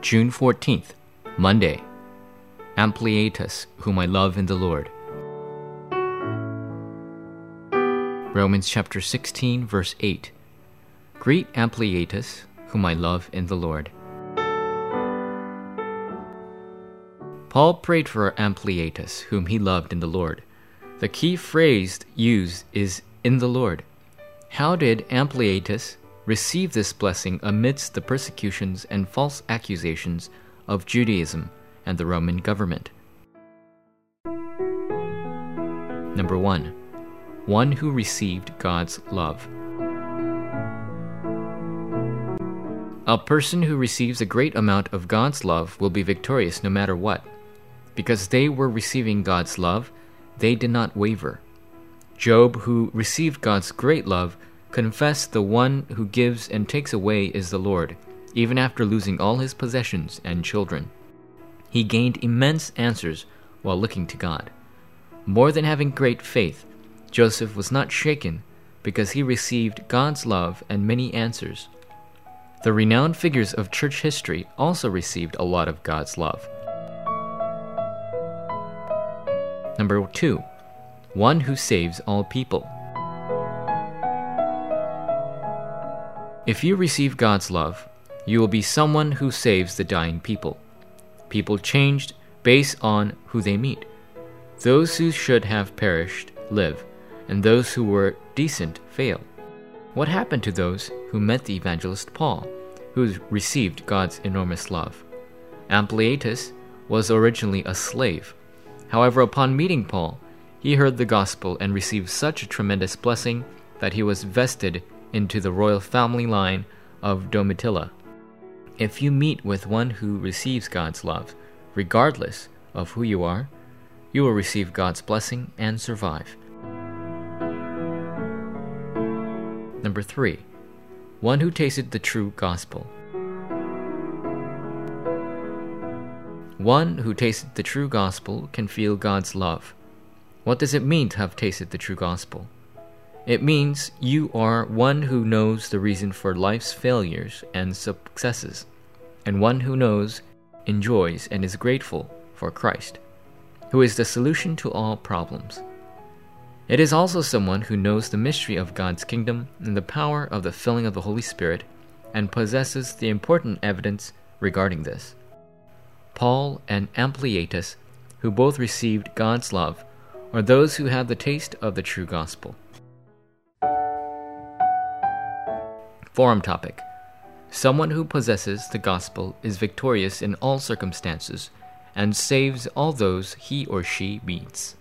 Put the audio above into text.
June 14th, Monday. Ampliatus, whom I love in the Lord. Romans chapter 16, verse 8. Greet Ampliatus, whom I love in the Lord. Paul prayed for Ampliatus, whom he loved in the Lord. The key phrase used is in the Lord. How did Ampliatus receive this blessing amidst the persecutions and false accusations of Judaism and the Roman government? Number 1. One who received God's love. A person who receives a great amount of God's love will be victorious no matter what. Because they were receiving God's love, they did not waver. Job, who received God's great love, confessed the one who gives and takes away is the Lord, even after losing all his possessions and children. He gained immense answers while looking to God. More than having great faith, Joseph was not shaken because he received God's love and many answers. The renowned figures of church history also received a lot of God's love. Number two, one who saves all people. If you receive God's love, you will be someone who saves the dying people. People changed based on who they meet. Those who should have perished live, and those who were decent fail. What happened to those who met the evangelist Paul, who received God's enormous love? Ampliatus was originally a slave However, upon meeting Paul, he heard the gospel and received such a tremendous blessing that he was vested into the royal family line of Domitilla. If you meet with one who receives God's love, regardless of who you are, you will receive God's blessing and survive. Number three, one who tasted the true gospel. One who tasted the true gospel can feel God's love. What does it mean to have tasted the true gospel? It means you are one who knows the reason for life's failures and successes, and one who knows, enjoys, and is grateful for Christ, who is the solution to all problems. It is also someone who knows the mystery of God's kingdom and the power of the filling of the Holy Spirit and possesses the important evidence regarding this. Paul and Ampliatus, who both received God's love, are those who have the taste of the true gospel. Forum topic Someone who possesses the gospel is victorious in all circumstances and saves all those he or she meets.